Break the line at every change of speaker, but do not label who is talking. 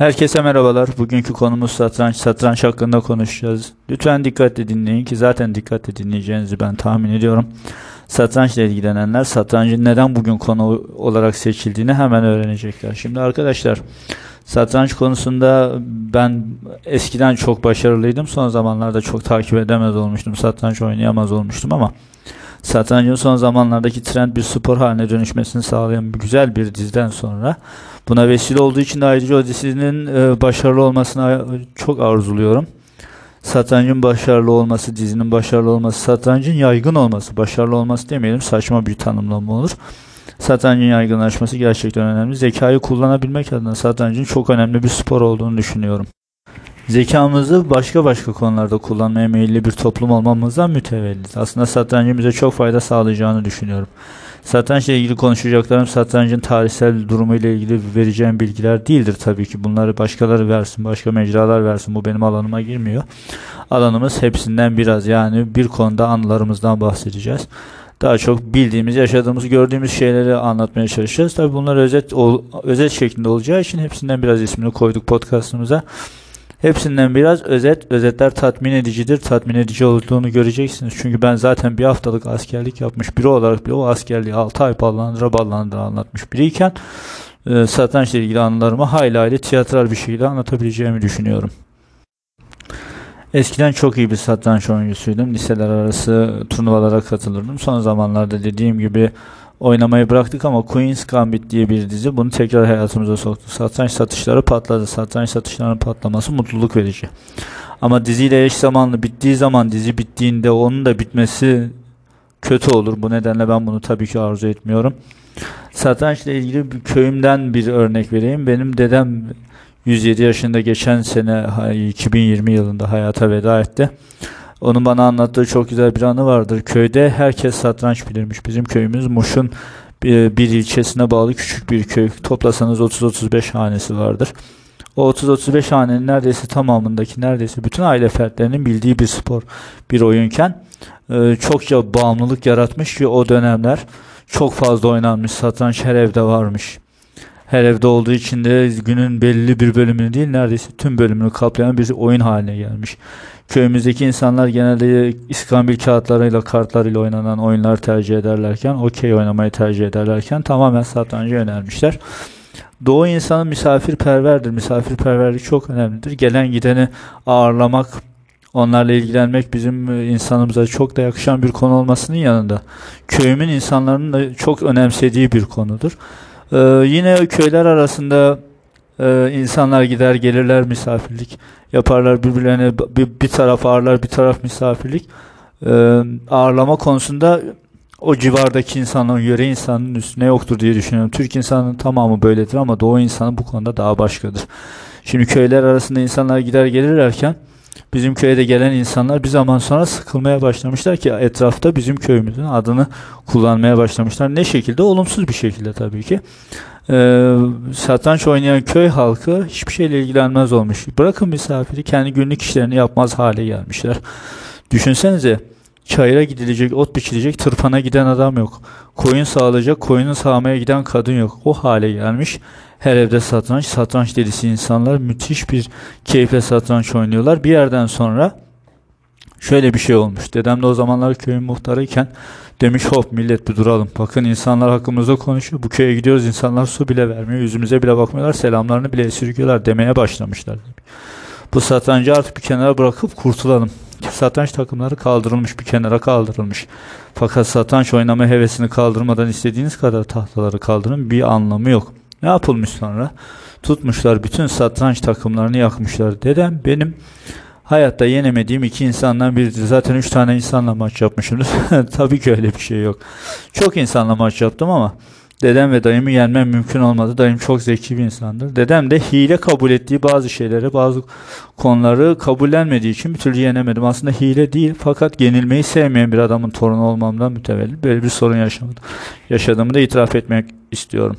Herkese merhabalar. Bugünkü konumuz satranç. Satranç hakkında konuşacağız. Lütfen dikkatle dinleyin ki zaten dikkatle dinleyeceğinizi ben tahmin ediyorum. Satrançla ilgilenenler satrancın neden bugün konu olarak seçildiğini hemen öğrenecekler. Şimdi arkadaşlar satranç konusunda ben eskiden çok başarılıydım. Son zamanlarda çok takip edemez olmuştum. Satranç oynayamaz olmuştum ama Satrancın son zamanlardaki trend bir spor haline dönüşmesini sağlayan güzel bir diziden sonra buna vesile olduğu için de ayrıca o dizinin e, başarılı olmasını çok arzuluyorum. Satrancın başarılı olması, dizinin başarılı olması, satrancın yaygın olması, başarılı olması demeyelim saçma bir tanımlama olur. Satrancın yaygınlaşması gerçekten önemli. Zekayı kullanabilmek adına satrancın çok önemli bir spor olduğunu düşünüyorum. Zekamızı başka başka konularda kullanmaya meyilli bir toplum olmamızdan mütevellit. Aslında satrancın çok fayda sağlayacağını düşünüyorum. Satrançla ilgili konuşacaklarım satrancın tarihsel durumu ile ilgili vereceğim bilgiler değildir tabii ki. Bunları başkaları versin, başka mecralar versin. Bu benim alanıma girmiyor. Alanımız hepsinden biraz yani bir konuda anılarımızdan bahsedeceğiz. Daha çok bildiğimiz, yaşadığımız, gördüğümüz şeyleri anlatmaya çalışacağız. Tabii bunlar özet özet şeklinde olacağı için hepsinden biraz ismini koyduk podcastımıza. Hepsinden biraz özet. Özetler tatmin edicidir. Tatmin edici olduğunu göreceksiniz. Çünkü ben zaten bir haftalık askerlik yapmış biri olarak bile o askerliği 6 ay ballandıra ballandıra anlatmış biriyken e, satrançla ilgili anılarımı hayli hayli tiyatral bir şekilde anlatabileceğimi düşünüyorum. Eskiden çok iyi bir satranç oyuncusuydum. Liseler arası turnuvalara katılırdım. Son zamanlarda dediğim gibi oynamayı bıraktık ama Queen's Gambit diye bir dizi bunu tekrar hayatımıza soktu. Satranç satışları patladı. Satranç satışlarının patlaması mutluluk verici. Ama diziyle eş zamanlı bittiği zaman dizi bittiğinde onun da bitmesi kötü olur. Bu nedenle ben bunu tabii ki arzu etmiyorum. Satrançla ilgili bir köyümden bir örnek vereyim. Benim dedem 107 yaşında geçen sene 2020 yılında hayata veda etti. Onun bana anlattığı çok güzel bir anı vardır. Köyde herkes satranç bilirmiş. Bizim köyümüz Muş'un bir, bir ilçesine bağlı küçük bir köy. Toplasanız 30-35 hanesi vardır. O 30-35 hanenin neredeyse tamamındaki neredeyse bütün aile fertlerinin bildiği bir spor, bir oyunken e, çokça bağımlılık yaratmış ki o dönemler çok fazla oynanmış satranç her evde varmış. Her evde olduğu için de günün belli bir bölümünü değil neredeyse tüm bölümünü kaplayan bir oyun haline gelmiş. Köyümüzdeki insanlar genelde iskambil kağıtlarıyla kartlarıyla oynanan oyunlar tercih ederlerken okey oynamayı tercih ederlerken tamamen satrancı önermişler. Doğu insanı misafirperverdir. Misafirperverlik çok önemlidir. Gelen gideni ağırlamak, onlarla ilgilenmek bizim insanımıza çok da yakışan bir konu olmasının yanında köyümün insanların da çok önemsediği bir konudur. Ee, yine köyler arasında e, insanlar gider gelirler misafirlik yaparlar birbirlerine bir, bir taraf ağırlar bir taraf misafirlik e, ağırlama konusunda o civardaki insanların yöre insanın üstüne yoktur diye düşünüyorum. Türk insanının tamamı böyledir ama Doğu insanı bu konuda daha başkadır. Şimdi köyler arasında insanlar gider gelirlerken bizim köye de gelen insanlar bir zaman sonra sıkılmaya başlamışlar ki etrafta bizim köyümüzün adını kullanmaya başlamışlar. Ne şekilde? Olumsuz bir şekilde tabii ki. Ee, satranç oynayan köy halkı hiçbir şeyle ilgilenmez olmuş. Bırakın misafiri kendi günlük işlerini yapmaz hale gelmişler. Düşünsenize çayıra gidilecek, ot biçilecek, tırpana giden adam yok. Koyun sağlayacak, koyunu sağmaya giden kadın yok. O hale gelmiş. Her evde satranç, satranç delisi insanlar müthiş bir keyifle satranç oynuyorlar. Bir yerden sonra şöyle bir şey olmuş. Dedem de o zamanlar köyün muhtarıyken demiş hop millet bir duralım. Bakın insanlar hakkımızda konuşuyor. Bu köye gidiyoruz insanlar su bile vermiyor. Yüzümüze bile bakmıyorlar. Selamlarını bile esirgiyorlar demeye başlamışlar. Bu satrancı artık bir kenara bırakıp kurtulalım. Satranç takımları kaldırılmış bir kenara kaldırılmış. Fakat satranç oynama hevesini kaldırmadan istediğiniz kadar tahtaları kaldırın bir anlamı yok. Ne yapılmış sonra? Tutmuşlar bütün satranç takımlarını yakmışlar. Dedem benim hayatta yenemediğim iki insandan biridir. Zaten üç tane insanla maç yapmışımdır. Tabii ki öyle bir şey yok. Çok insanla maç yaptım ama dedem ve dayımı yenmem mümkün olmadı. Dayım çok zeki bir insandır. Dedem de hile kabul ettiği bazı şeyleri, bazı konuları kabullenmediği için bir türlü yenemedim. Aslında hile değil fakat yenilmeyi sevmeyen bir adamın torunu olmamdan mütevellit böyle bir sorun yaşamadım. Yaşadığımı da itiraf etmek istiyorum.